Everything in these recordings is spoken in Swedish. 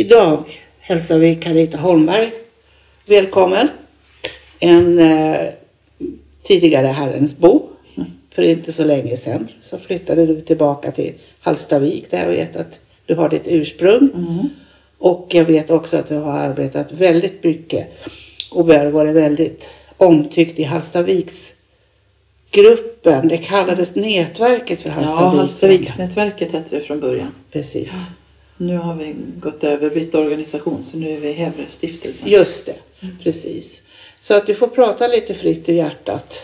Idag hälsar vi Carita Holmberg välkommen. En eh, tidigare Herrensbo. För inte så länge sedan så flyttade du tillbaka till Hallstavik där jag vet att du har ditt ursprung. Och jag vet också att du har arbetat väldigt mycket och varit väldigt omtyckt i Hallstaviks gruppen. Det kallades nätverket för Ja, Hallstavik. Hallstaviksnätverket hette det från början. Precis. Nu har vi gått över, bytt organisation, så nu är vi Hävrestiftelsen. Just det, precis. Så att du får prata lite fritt ur hjärtat.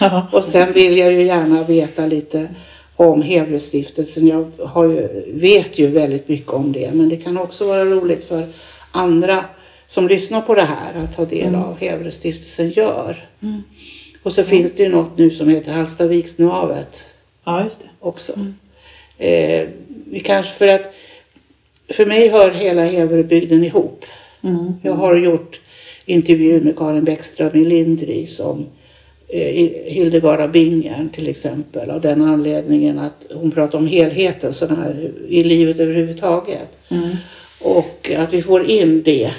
Ja. Och sen vill jag ju gärna veta lite om Hävrestiftelsen. Jag har ju, vet ju väldigt mycket om det, men det kan också vara roligt för andra som lyssnar på det här att ta del av vad Hävrestiftelsen gör. Och så finns det ju något nu som heter Hallstaviksnavet ja, just det. också. Eh, vi kanske för att för mig hör hela Häverebygden ihop. Mm. Jag har gjort intervju med Karin Bäckström i Lindris om eh, Hildegard av Bingen till exempel av den anledningen att hon pratar om helheten sån här, i livet överhuvudtaget. Mm. Och att vi får in det.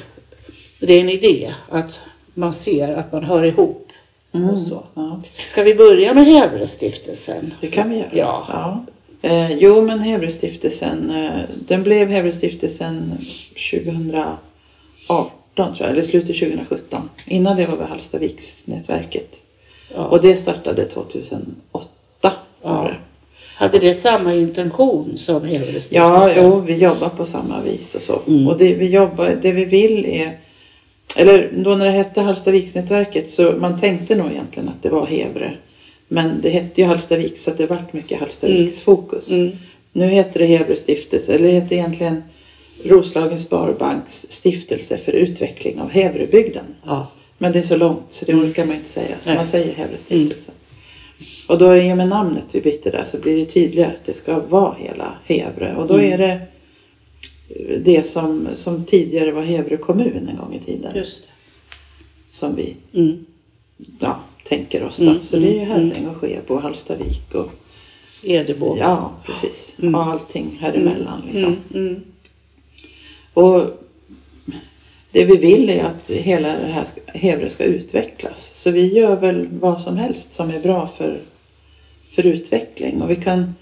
Det är en idé att man ser att man hör ihop. Och så. Ja, Ska vi börja med Häverestiftelsen? det kan vi göra. Ja. Ja. Eh, jo, men Hävrestiftelsen, eh, den blev Hävrestiftelsen 2018 tror jag, eller slutet 2017. Innan det var vi Hallstaviksnätverket. Ja. Och det startade 2008. Ja. Hade det samma intention som Häverestiftelsen? Ja, jo, vi jobbar på samma vis och så. Mm. Och det vi, jobbar, det vi vill är... Eller då när det hette Hallstaviksnätverket så man tänkte nog egentligen att det var Hevre. Men det hette ju Hallstavik så att det vart mycket Hallstaviks fokus. Mm. Nu heter det Hevre stiftelse, eller det heter egentligen Roslagens Sparbanks stiftelse för utveckling av Hävrebygden. Ja. Men det är så långt så det orkar man inte säga. Så Nej. man säger Hävre stiftelse. Och då i och med namnet vi bytte där så blir det tydligare att det ska vara hela Hävre. Och då Mm. är det det som, som tidigare var Hävre kommun en gång i tiden. Just Som vi det. Mm. ja, tänker oss. Mm, Så det är ju mm, Herräng och Skebo, Hallstavik och Edebo. ja, precis. Mm. Och allting här emellan liksom. Mm. Mm. Och det vi vill är att hela det här Hävre ska utvecklas. Så vi gör väl vad som helst som är bra för, för utveckling. Och vi kan,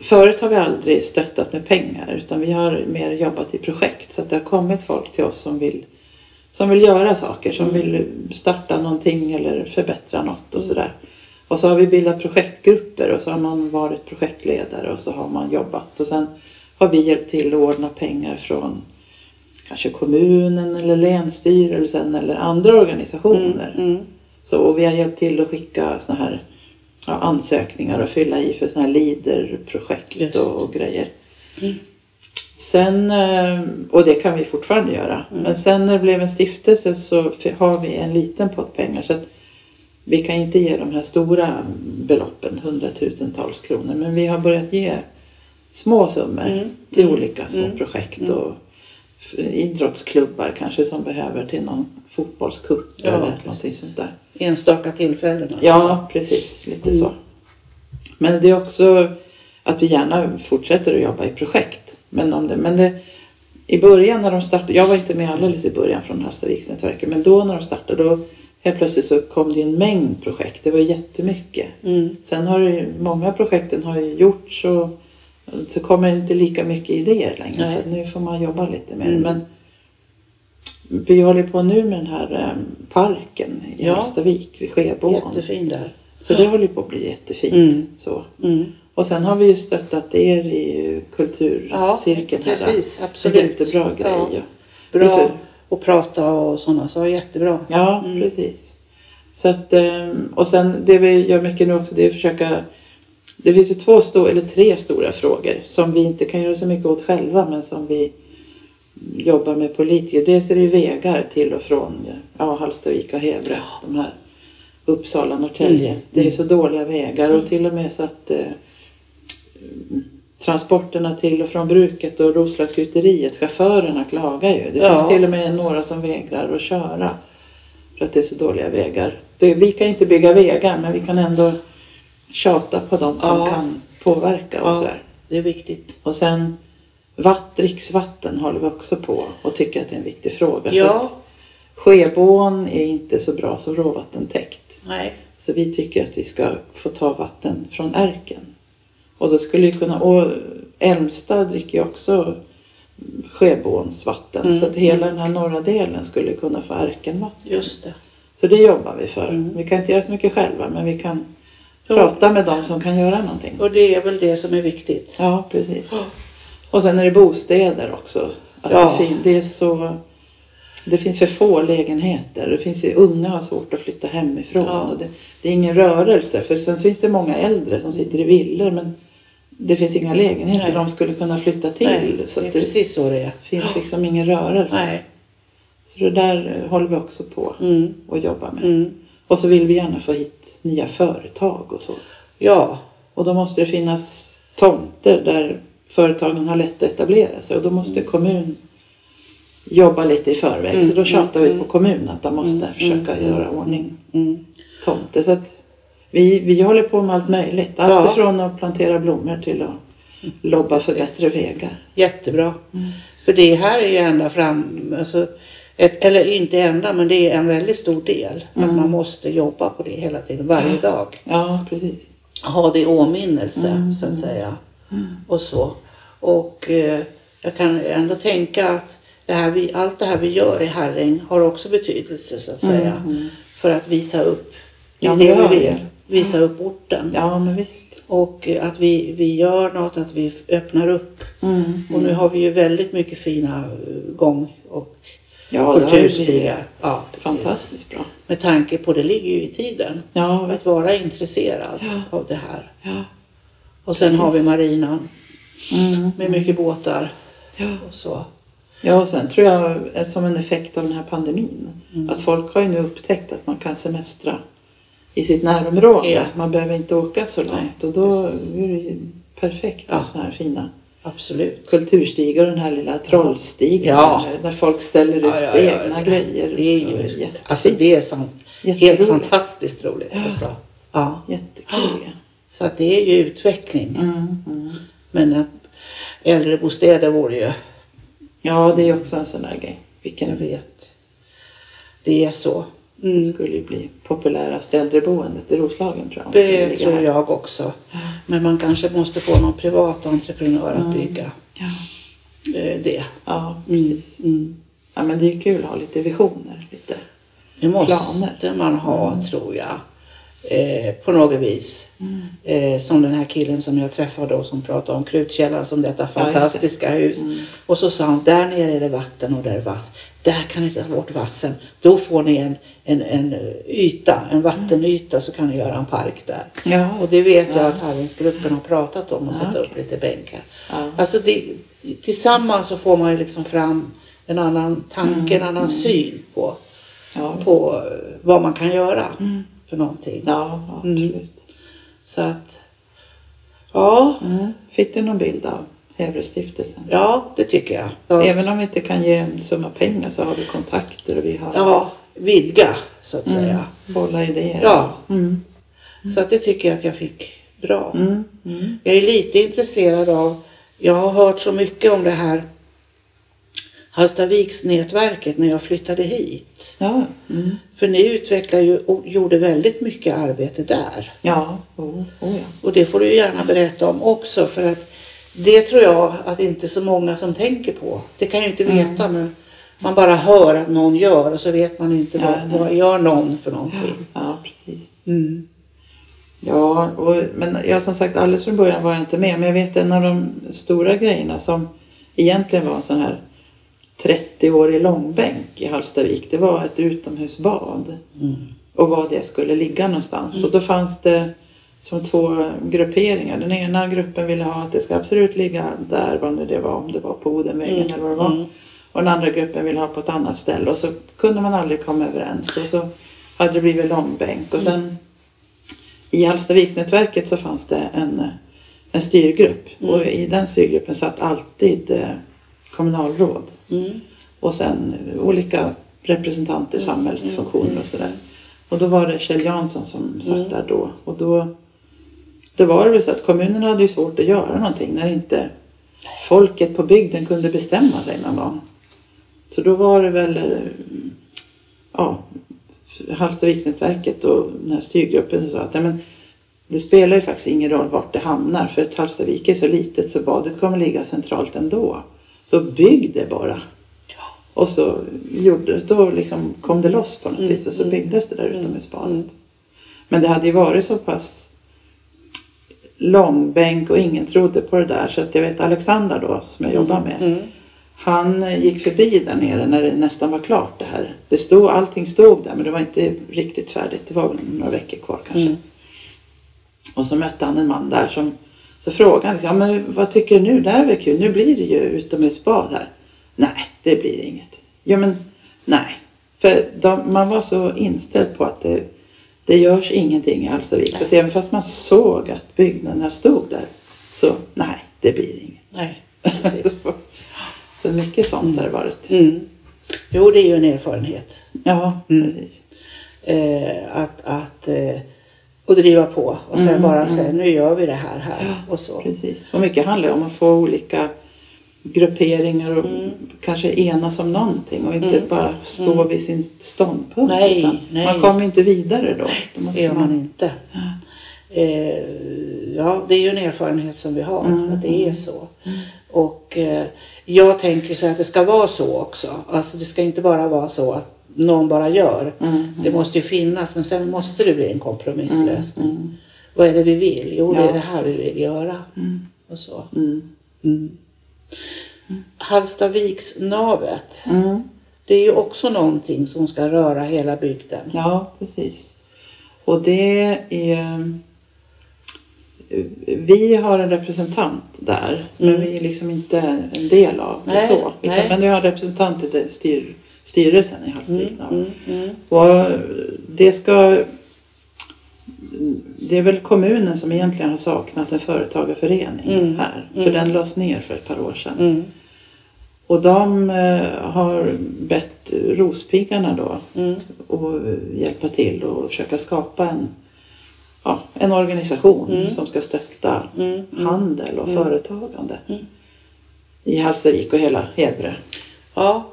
förut har vi aldrig stöttat med pengar utan vi har mer jobbat i projekt. Så att det har kommit folk till oss som vill, som vill göra saker, som vill starta någonting eller förbättra något och sådär. Och så har vi bildat projektgrupper och så har man varit projektledare och så har man jobbat. Och sen har vi hjälpt till att ordna pengar från kanske kommunen eller länsstyrelsen eller andra organisationer. Mm. Så, och vi har hjälpt till att skicka såna här ja, ansökningar och fylla i för såna här LEADER-projekt och, och grejer. Mm. Sen, eh, och det kan vi fortfarande göra. Mm. Men sen när det blev en stiftelse så har vi en liten pott pengar. Så att vi kan inte ge de här stora beloppen, hundratusentals kronor. Men vi har börjat ge små summor Mm. till olika små Mm. projekt. Mm. Och idrottsklubbar kanske som behöver till någon fotbollscup Ja, eller någonting sånt där. Enstaka tillfällen. alltså. Ja, precis. Lite Mm. så. Men det är också att vi gärna fortsätter att jobba i projekt. Men, om det, men det, i början när de startade, jag var inte med alldeles i början från Hallstaviksnätverket, men då när de startade då helt plötsligt så kom det en mängd projekt. Det var jättemycket. Mm. Sen har ju, många projekten har ju gjorts och så kommer det inte lika mycket idéer längre. Nej. Så nu får man jobba lite mer. Mm. Men vi håller på nu med den här eh, parken i Ja. Hallstavik vid Skeboån. Jättefin där. Så det håller på att bli jättefint. Mm. Så. Mm. Och sen har vi ju stöttat er i Ja, kulturcirkeln här. precis. Absolut. Jättebra grej. Ja. Ja, Bra att prata och sådana så jättebra. ja Mm. precis. Så att, ehm, och sen det vi gör mycket nu också det är att försöka det finns ju två stora, eller tre stora frågor som vi inte kan göra så mycket åt själva men som vi jobbar med politiker. Dels är det ju vägar till och från ja, Hallstavik och Hävre. De här Uppsala, Norrtälje. Mm. Det är så dåliga vägar och till och med så att eh, transporterna till och från bruket och Roslagsgjuteriet, chaufförerna klagar ju. Det Ja. finns till och med några som vägrar att köra för att det är så dåliga vägar. Det, vi kan inte bygga vägar men vi kan ändå tjata på dem som Ja. kan påverka och Ja. sådär. Det är viktigt. Och sen vatt, dricksvatten håller vi också på och tycker att det är en viktig fråga. Ja. att Skeborn är inte så bra som råvattentäkt. Nej. Så vi tycker att vi ska få ta vatten från ärken. Och då skulle ju kunna, och Älmstad dricker ju också Skeborns vatten. Mm, Så att hela den här norra delen skulle kunna få ärkenvatten. Just det. Så det jobbar vi för. Mm. Vi kan inte göra så mycket själva men vi kan Ja. prata med dem som kan göra någonting. Och det är väl det som är viktigt. Ja, precis. Och sen är det bostäder också. Att Ja. det är så... Det finns för få lägenheter. Det finns, unga har svårt att flytta hemifrån. Ja. Och det, det är ingen rörelse. För sen finns det många äldre som sitter i villor men det finns inga lägenheter Nej. de skulle kunna flytta till. Nej, så det är precis så det är. finns liksom ingen rörelse. Nej. Så det där eh, håller vi också på Mm. och jobbar med. Mm. Och så vill vi gärna få hit nya företag och så. Ja. Och då måste det finnas tomter där företagen har lätt att etablera sig och då måste kommun jobba lite i förväg. Mm, Så då tjatar vi mm, på kommun att de måste mm, försöka mm, göra ordning Mm. tomter. Så att vi, vi håller på med allt möjligt. Allt ifrån att plantera blommor till att lobba för Precis. bättre vägar. Jättebra. Mm. För det här är ju ända fram, alltså, ett, eller inte ända, men det är en väldigt stor del. Att Mm. man måste jobba på det hela tiden, varje dag. Ja, precis. Ha det i åminnelse, Mm. så att säga. Och så. Och eh, jag kan ändå tänka att det här vi, allt det här vi gör i Herräng har också betydelse, så att säga. Mm. För att visa upp, Ja, det vi vill. Visa upp orten. Ja, men visst. Och att vi, vi gör något, att vi öppnar upp. Mm. Och nu har vi ju väldigt mycket fina eh, gång och Ja, kulturstigar. Ja, precis. fantastiskt bra. Med tanke på, det ligger ju i tiden, Ja, att vara intresserad Ja. av det här. Ja. Och sen har vi marinan Mm. med mycket båtar Ja. och så. Ja, och sen tror jag eh, som en effekt av den här pandemin Mm. att folk har ju nu upptäckt att man kan semestra i sitt närområde. Ja. Man behöver inte åka så långt och då precis. är det ju perfekt med Ja. sådana här fina Absolut. kulturstigar och den här lilla trollstigen Ja. där, där folk ställer ut Ja, egna grejer. Det är ju, jättefint. alltså det är sant, helt fantastiskt roligt. Ja. Alltså. Ja. Jättekul. Så att det är ju utveckling. Mm, mm. Men äh, äldrebostäder vore ju Ja, det är också en sån där grej. Jag Vilken vet. Det är så. Mm. skulle ju bli populärast äldreboendet i Roslagen tror jag. Det tror jag också. Men man kanske måste få någon privat entreprenör att Mm. bygga Ja, eh, det. ja Mm. precis. Mm. Ja, men det är kul att ha lite visioner. Lite. Det måste Planer. man ha, tror jag. Eh, på något vis. Mm. Eh, som den här killen som jag träffade och som pratade om Krutkällaren som detta Ja, just det. fantastiska hus. Mm. Och så sa han, där nere är det vatten och där är vass. Där kan ni ta bort vassen. Då får ni en, en, en yta, en vattenyta så kan ni göra en park där. Ja, Och det vet jag Ja. att Harringsgruppen har pratat om att Ja, sätta upp okej. lite bänkar. Ja. Alltså det, tillsammans så får man ju liksom fram en annan tanke, en annan syn på, ja, på vad man kan göra för någonting. ja absolut. Så att, ja, Mm. Fick du någon bild av Hävrestiftelsen? ja det tycker jag. Så, Även om vi inte kan ge en summa pengar så har vi kontakter och vi har ja, vidga så att mm, säga. bolla idéer. Ja. Mm. Så att det tycker jag att jag fick bra. Mm. Mm. Jag är lite intresserad av, jag har hört så mycket om det här Hallstaviksnätverket när jag flyttade hit. Ja. Mm. För ni utvecklade ju och gjorde väldigt mycket arbete där. Ja. Oh, oh, ja. Och det får du gärna berätta om också för att det tror jag att inte så många som tänker på. Det kan ju inte Mm. veta men man bara hör att någon gör och så vet man inte Ja, vad, vad gör någon för någonting. ja, precis. Mm. Ja, och, men jag som sagt alldeles från början var jag inte med. Men jag vet en av de stora grejerna som egentligen var en sån här 30-årig långbänk i Hallstavik. Det var ett utomhusbad. Mm. Och var det skulle ligga någonstans. Och då fanns det som två grupperingar. Den ena gruppen ville ha att det ska absolut ligga där, vad nu det var, om det var på Odenvägen Mm, eller vad det var. mm. Och den andra gruppen ville ha på ett annat ställe och så kunde man aldrig komma överens. Och så hade det blivit långbänk. Och sen i Hallstaviksnätverket så fanns det en, en styrgrupp. Mm. Och i den styrgruppen satt alltid eh, kommunalråd. Mm. Och sen olika representanter, samhällsfunktioner och sådär. Och då var det Kjell Jansson som satt Mm. där då. Och då, då var det väl så att kommunerna hade ju svårt att göra någonting när inte folket på bygden kunde bestämma sig någon gång. Så då var det väl eh, ja, Hallstaviksnätverket och den här styrgruppen som sa att nej, men, det spelar ju faktiskt ingen roll vart det hamnar för att Hallstavik är så litet så badet kommer ligga centralt ändå. Så bygg det bara. Och så gjorde, då liksom kom det loss på något Mm, vis och så mm, byggdes det där mm, utomhusbadet. mm. Men det hade ju varit så pass långbänk och ingen trodde på det där så att jag vet Alexander då som jag jobbar med. Mm. Han gick förbi där nere när det nästan var klart det här. Det stod, allting stod där men det var inte riktigt färdigt. Det var väl några veckor kvar kanske. Och så mötte han en man där som så frågade han, ja, men vad tycker du nu? Det här är väl kul, nu blir det ju utomhusbad här. Nej, det blir inget. Ja men nej. För de, man var så inställd på att det, det görs ingenting i Hallstavik. Så att även fast man såg att byggnaderna stod där så nej, det blir inget. Nej, så mycket sånt har det varit. Mm. Jo, det är ju en erfarenhet. Ja, Mm. precis. Eh, att, att eh, och driva på och sen Mm, bara mm. säga nu gör vi det här här och så. Precis. Och mycket handlar om att få olika grupperingar och Mm. kanske enas om någonting och inte Mm. bara stå Mm. vid sin ståndpunkt. Nej, nej. Man kommer inte vidare då. då måste Det gör man inte. Eh, ja, det är ju en erfarenhet som vi har, Mm, att det är så. Och eh, jag tänker så att det ska vara så också. Alltså det ska inte bara vara så att någon bara gör. Mm, Det måste ju finnas, men sen måste det bli en kompromisslösning. Mm, mm. Vad är det vi vill? Jo, det Ja, är det här vi vill göra. Mm. Och så. Mm. Mm. Hallstaviksnavet, Mm. det är ju också någonting som ska röra hela bygden. Ja, precis. Och det är... Vi har en representant där, men Mm. vi är liksom inte en del av det Nej, så. Utan, nej. men vi har en representant i det styr, styrelsen i Hallstavik. Mm, mm, mm. Och det ska... Det är väl kommunen som egentligen har saknat en företagarförening Mm, här. För mm. den lades ner för ett par år sedan. Och de eh, har bett Rospiggarna då mm, att hjälpa till och försöka skapa en, ja, en organisation Mm. som ska stötta mm, handel och företagande i Hallstavik och hela Hebre. Ja,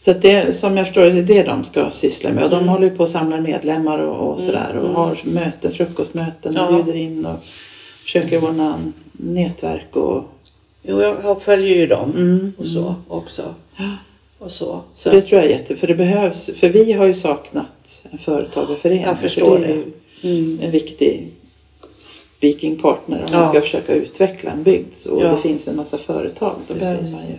Så att det, som jag förstår det, är det de ska syssla med. Och de Mm. håller på att samla medlemmar och, och Mm, sådär. Och mm. har möten, frukostmöten och Ja. bjuder in och försöker ordna nätverk och... jo, jag, följer ju dem Mm, och så mm. också. Och så. Så det tror jag är jätte... För det behövs. För vi har ju saknat en företagarförening. Jag För förstår det. är ju Mm. en viktig speaking partner om Ja. man ska försöka utveckla en bygd. Och Ja. det finns en massa företag. Då Precis. behöver man ju...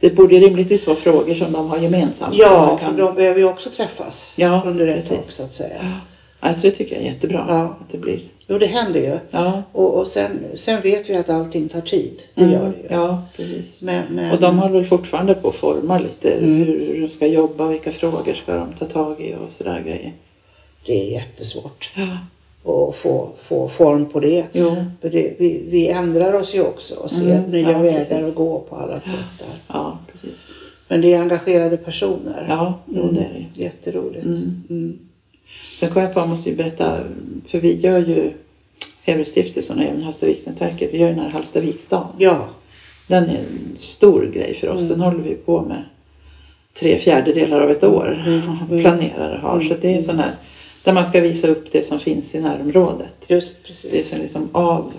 Det borde rimligtvis vara frågor som de har gemensamt. Ja, kan... de behöver ju också träffas Ja, under ett tag så att säga. Ja. Alltså det tycker jag är jättebra. Ja. Att det blir. Jo, det händer ju. Ja. Och, och sen, sen vet vi att allting tar tid. Det Mm. gör det ju. Ja, precis. Men, men, Och de håller väl fortfarande på att forma lite Mm. hur de ska jobba, vilka frågor ska de ta tag i och sådär grejer. Det är jättesvårt Ja. Att få, få form på det. Jo. För det vi, vi ändrar oss ju också och ser Mm, nya ja, vägar precis. att gå på alla sätt där. Ja, precis. Men det är engagerade personer. Ja, Mm. det är det. Jätteroligt. Mm. Mm. Sen kom jag på, jag måste ju berätta, för vi gör ju Heverestiftelsen och även Hallstaviksnätverket, vi gör den här Hallstaviksdagen. Ja, Den är en stor grej för oss. Mm. Den håller vi på med tre fjärdedelar av ett år. Mm, mm. Planerar och har. Så det är en sån här där man ska visa upp det som finns i närområdet. just Det precis. som liksom av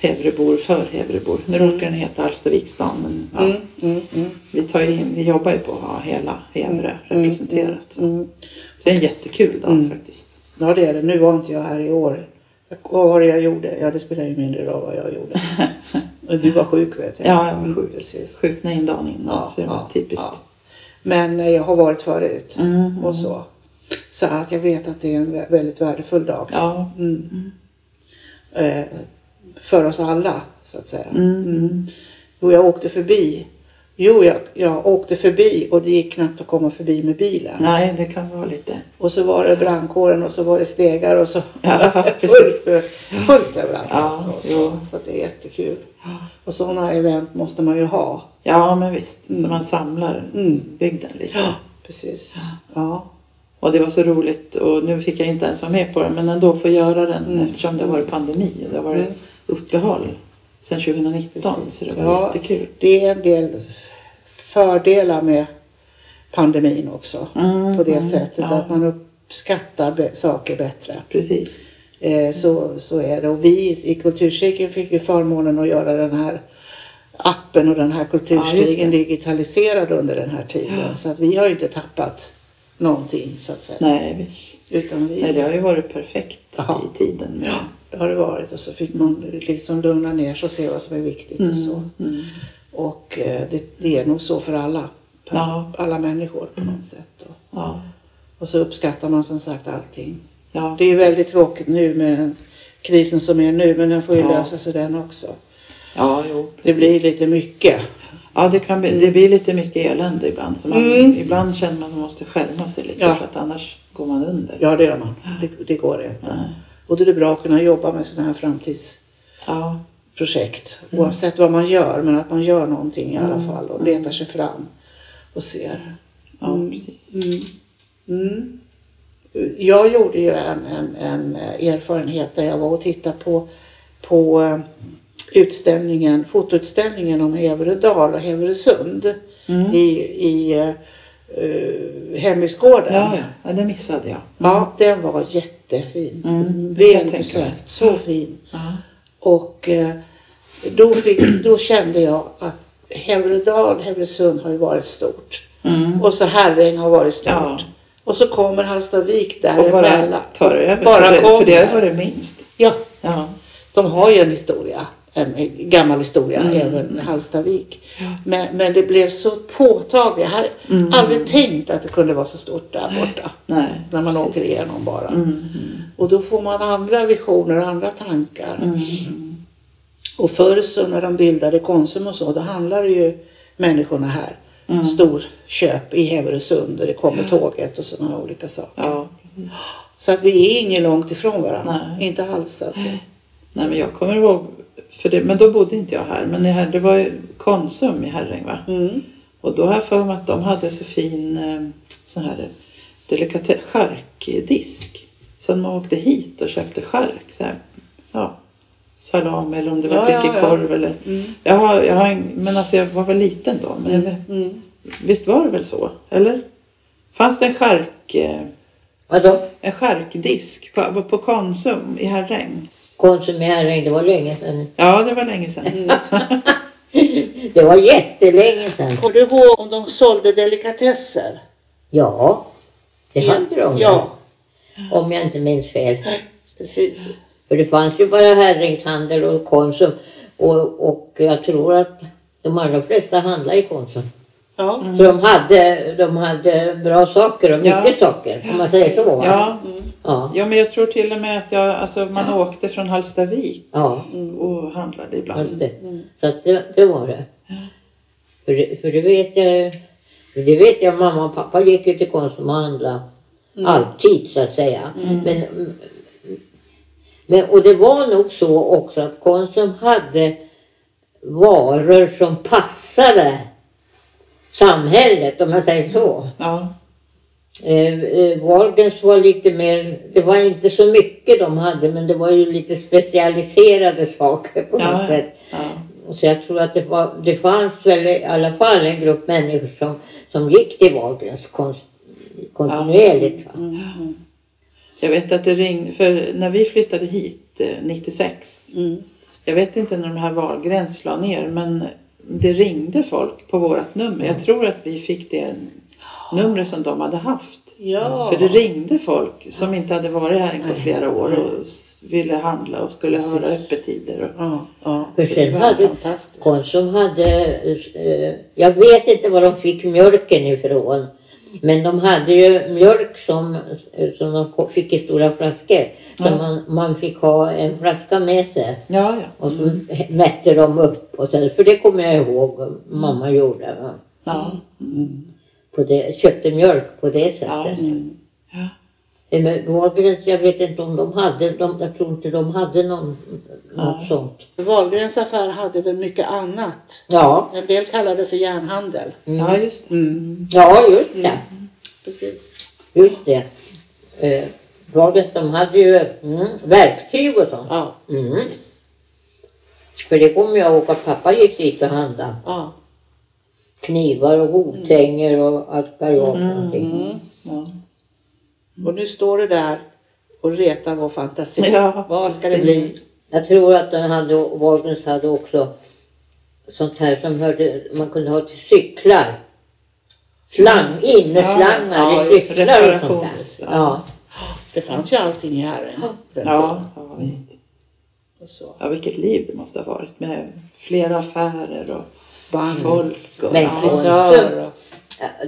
Hevrebor för Hevrebor. Nu Mm. råkar den heta Hallstaviksdagen men ja, Mm, mm, mm. vi, tar ju in, vi jobbar ju på att ha hela Hevre Mm, representerat. Så Mm, mm. Det är en jättekul dag Mm. faktiskt. Ja, det är det. Nu var inte jag här i år. Vad var det jag gjorde? Ja, det spelar ju mindre roll vad jag gjorde. Och du var sjuk vet jag. Ja, jag var Mm, sjuk. Precis. Sjukna in dagen innan Ja, så det var ja, typiskt. ja. Men eh, jag har varit förut Mm, och så. Så att jag vet att det är en vä- väldigt värdefull dag. Ja. Mm. Eh, för oss alla, så att säga. Mm, mm. Jo, jag åkte förbi. Jo, jag, jag åkte förbi och det gick knappt att komma förbi med bilen. Nej, det kan vara lite. Och så var det brandkåren och så var det stegar och så Ja, fullt, precis. fullt överallt. Ja, alltså, så, så det är jättekul. Och sådana event måste man ju ha. Ja, men visst. Så man samlar Mm. bygden lite. Ja, precis. Ja. Och det var så roligt och nu fick jag inte ens vara med på det men ändå få göra den Mm. eftersom det har varit pandemi och det har varit Mm. uppehåll. sedan 2019. Precis. Så det var Ja. jättekul. Det är en del fördelar med pandemin också. Mm, på det mm, sättet ja. att man uppskattar saker bättre. Precis. Eh, så, så är det. Och vi i Kulturcirkeln fick ju förmånen att göra den här appen och den här Ja, kulturstigen det. digitaliserad under den här tiden. Så att vi har ju inte tappat någonting så att säga. Nej, visst. Utan vi, Nej, det har ju varit perfekt Ja. i tiden. Med. det har det varit. Och så fick man liksom lugna ner sig och se vad som är viktigt och så. Mm. Och eh, det, det är nog så för alla. För Ja. alla människor på något sätt. Och, Ja. och så uppskattar man som sagt allting. Ja. Det är ju väldigt tråkigt nu med den krisen som är nu men den får ju Ja. lösa sig den också. ja, jo. Det blir lite mycket. Ja, det, kan bli, det blir lite mycket elände ibland. Så man, Mm. Ibland känner man att man måste skärma sig lite Ja. för att annars går man under. Ja det gör man. Det, det går inte. Och då är det bra att kunna jobba med sådana här framtidsprojekt. Ja. Oavsett vad man gör men att man gör någonting i alla fall och letar sig fram och ser. Ja, precis. Mm. Jag gjorde ju en, en, en erfarenhet där jag var och tittade på, på eh, utställningen, fotoutställningen om Heveredal och Heveresund i, i uh, Hembygdsgården. Ja, ja. det missade jag. Ja, den var jättefin. Mm, det kan jag Väl tänka mig. besökt. Så fin. Ja. Och eh, då, fick, då kände jag att Heveredal, Heveresund har ju varit stort. Mm. Och så Herräng har varit stort. Ja. Och så kommer Hallstavik Och däremellan. bara tar över. Bara för, det, för det kommer. var det minst. Ja, Ja. de har ju en historia. En gammal historia, Mm. även Hallstavik. Men, men det blev så påtagligt. Jag hade Mm. aldrig tänkt att det kunde vara så stort där borta. Nej. När man precis. åker igenom bara. Mm. Och då får man andra visioner och andra tankar. Mm. Och förr så när de bildade Konsum och så, då handlade ju människorna här. Mm. Storköp i Heveresund där det kommer tåget och sådana olika saker. Ja. Så att vi är inget långt ifrån varandra. Nej. Inte alls alltså. Nej, men jag kommer ihåg, för det, men då bodde inte jag här. Men här, det var ju Konsum i Herräng va? Mm. Och då har jag för mig att de hade så fin eh, sån här delikatess, charkdisk. Så man åkte hit och köpte chark. Så här, ja, salami eller om det var Ja, ja, mycket ja. korv eller. Mm. Jag har, jag har en, men alltså jag var väl liten då. Men jag vet, Mm. visst var det väl så? Eller? Fanns det en chark, eh, Vadå? en charkdisk på, på Konsum i Herräng? Konsumering, det var länge sedan. Ja, det var länge sedan. Mm. Det var jättelänge sedan. Kommer du ihåg om de sålde delikatesser? Ja, det hade de. Ja, Om jag inte minns fel. precis. För det fanns ju bara Herringshandel och Konsum. Och, och jag tror att de allra flesta handlar i Konsum. Ja. Så de hade, de hade bra saker och mycket Ja. saker. Om man säger så. va? Ja, Ja. ja, men jag tror till och med att jag, alltså, man åkte från Hallstavik ja. och handlade ibland. Det. Så att det, det var det. För, det. för det vet jag, det vet jag, mamma och pappa gick ju till Konsum och handlade alltid så att säga. Men, men, och det var nog så också att Konsum hade varor som passade samhället om man säger så. Ja, Eh, eh, Wahlgrens var lite mer, det var inte så mycket de hade men det var ju lite specialiserade saker på något ja, sätt. ja. Så jag tror att det, var, det fanns väl i alla fall en grupp människor som, som gick till Wahlgrens konst, kontinuerligt. Va? Jag vet att det ringde, för när vi flyttade hit eh, 96, Mm. jag vet inte när de här Wahlgrens la ner, men det ringde folk på vårt nummer. Jag tror att vi fick det numret som de hade haft. Ja. För det ringde folk som inte hade varit här på flera år och ville handla och skulle höra Precis. öppettider. Och, Ja, ja. För Det sen var hade fantastiskt. Konsum hade, eh, jag vet inte var de fick mjölken ifrån. Men de hade ju mjölk som, som de fick i stora flaskor. Så man, man fick ha en flaska med sig. ja, ja. Och så mätte de upp. Och så, för det kommer jag ihåg mamma gjorde. Va? ja. På det, köpte mjölk på det sättet. det. Ja. Men Wahlgrens, jag vet inte om de hade, de, jag tror inte de hade någon, något sånt. Wahlgrens affär hade väl mycket annat. Ja, En del kallade det för järnhandel. ja, just det. Mm. ja just det. Precis. Just det. Eh, Wahlgrens, de hade ju mm, verktyg och sånt. Ja, Mm. precis. För det kommer jag ihåg att pappa gick dit och handlade Ja. knivar och hovtänger och allt vad det var för någonting. Mm. Ja. Och nu står det där och retar vår fantasi. Ja, Vad ska det precis. bli? Jag tror att den hade, Wahlgrens hade också sånt här som hörde, man kunde ha till cyklar. Slang, innerslangar Ja, i cyklar och sånt där. Ja. Det fanns ju allting i Herren. Ja, ja, visst. Och så. Ja, vilket liv det måste ha varit med flera affärer och Band. folk. Och, Men ja, Frisör och...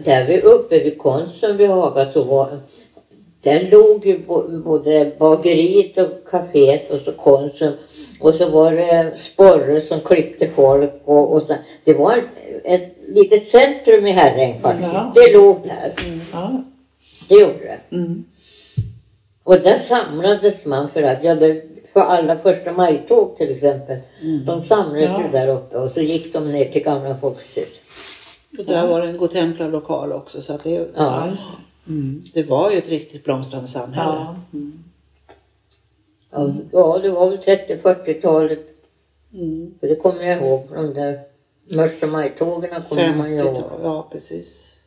Där vi uppe vid Konsum vid Haga så var där låg ju både bageriet och kaféet och så Konsum. Och så var det Sporre som klippte folk och, och så. Det var ett, ett litet centrum i Herräng faktiskt. Ja. Det låg där. ja. Det gjorde det. Mm. Och där samlades man för att, ja, det, för alla första majtåg till exempel. De samlades Ja. ju där uppe och så gick de ner till Gamla Folkets hus. Och där var det en Godtemplarlokal också. Så att det, ja, Ja. Mm, det var ju ett riktigt blomstrande samhälle. Ja. Mm. Ja, ja, det var väl 30-40-talet. Mm. För det kommer jag ihåg. De där första majtågen kommer man ju ihåg. 50-tal, ja precis.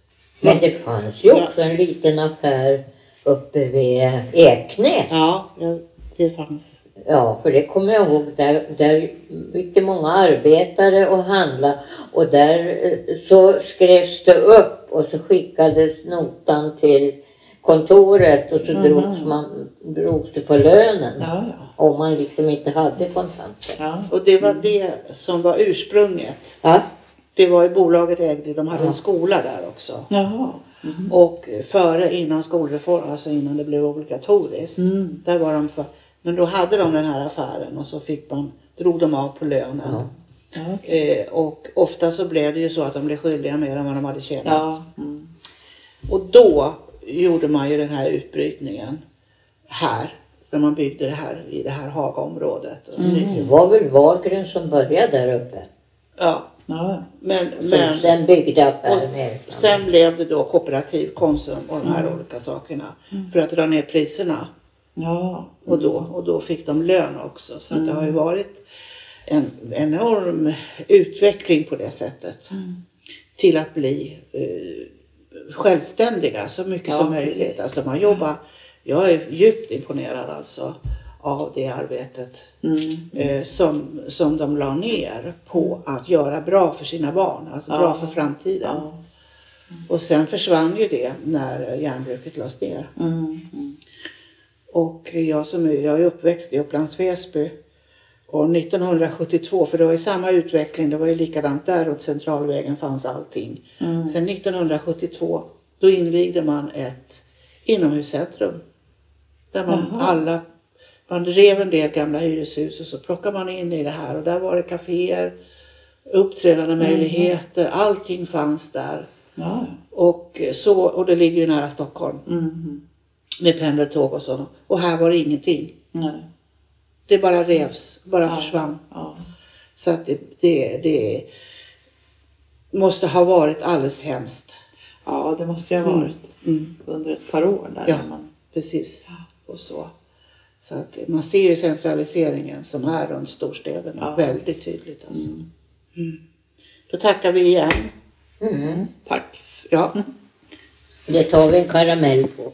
Men det fanns ju också en liten affär uppe vid Eknäs. Ja, ja, det fanns. Ja, för det kommer jag ihåg. Där, där gick det många arbetare och handla och där eh, så skrevs det upp och så skickades notan till kontoret och så drogs, man, drogs det på lönen. Ja, ja. Om man liksom inte hade kontanter. Ja. Och det var det som var ursprunget. Ja, Det var ju bolaget ägde, de hade en skola där också. Jaha. Och före, innan skolreformen, alltså innan det blev obligatoriskt. Mm. Där var de för, men då hade de den här affären och så fick man, drog de av på lönen. Ja. Okej. Eh, och ofta så blev det ju så att de blev skyldiga mer än vad de hade tjänat. ja. Mm. Och då gjorde man ju den här utbrytningen här. När man byggde det här i det här Hagaområdet. Och det var väl Wahlgren som började där uppe. Ja, ja. men, men sen byggde affären Eriksson. sen blev det då kooperativ, Konsum och de här olika sakerna. För att dra ner priserna. ja. Och då, och då fick de lön också. Så att det har ju varit en enorm utveckling på det sättet. Till att bli eh, självständiga så mycket Ja, som möjligt. precis. Alltså man jobbar, jag är djupt imponerad alltså av det arbetet Mm. eh, som, som de la ner på att göra bra för sina barn, alltså bra Ja. för framtiden. Ja. Och sen försvann ju det när järnbruket lades ner. Mm. Mm. Och jag som jag är uppväxt i Upplands Väsby. Och 1972, för det var ju samma utveckling, det var ju likadant där åt Centralvägen fanns allting. Mm. Sen 1972, då invigde man ett inomhuscentrum. Där man Jaha. alla, man rev en del gamla hyreshus och så plockade man in i det här och där var det kaféer, uppträdande möjligheter, allting fanns där. Ja. Och, så, och det ligger ju nära Stockholm Mm. med pendeltåg och så. Och här var det ingenting. Nej. Det bara revs, bara Ja. försvann. Ja. Så att det, det, det måste ha varit alldeles hemskt. ja, det måste ju ha varit Mm. under ett par år där. Ja. när Man... Precis. Och så. Så att man ser ju centraliseringen som är runt storstäderna Ja. väldigt tydligt. Alltså. Mm. Då tackar vi igen. Mm. Tack. Ja. Det tar vi en karamell på.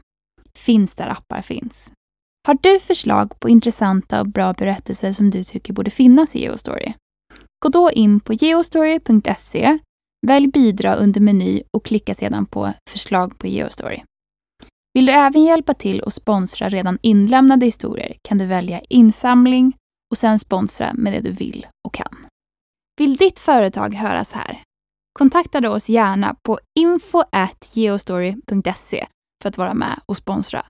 finns där appar finns. Har du förslag på intressanta och bra berättelser som du tycker borde finnas i Geostory? Gå då in på geostory.se, välj bidra under meny och klicka sedan på förslag på Geostory. Vill du även hjälpa till och sponsra redan inlämnade historier kan du välja insamling och sen sponsra med det du vill och kan. Vill ditt företag höras här? Kontakta då oss gärna på info@geostory.se för att vara med och sponsra.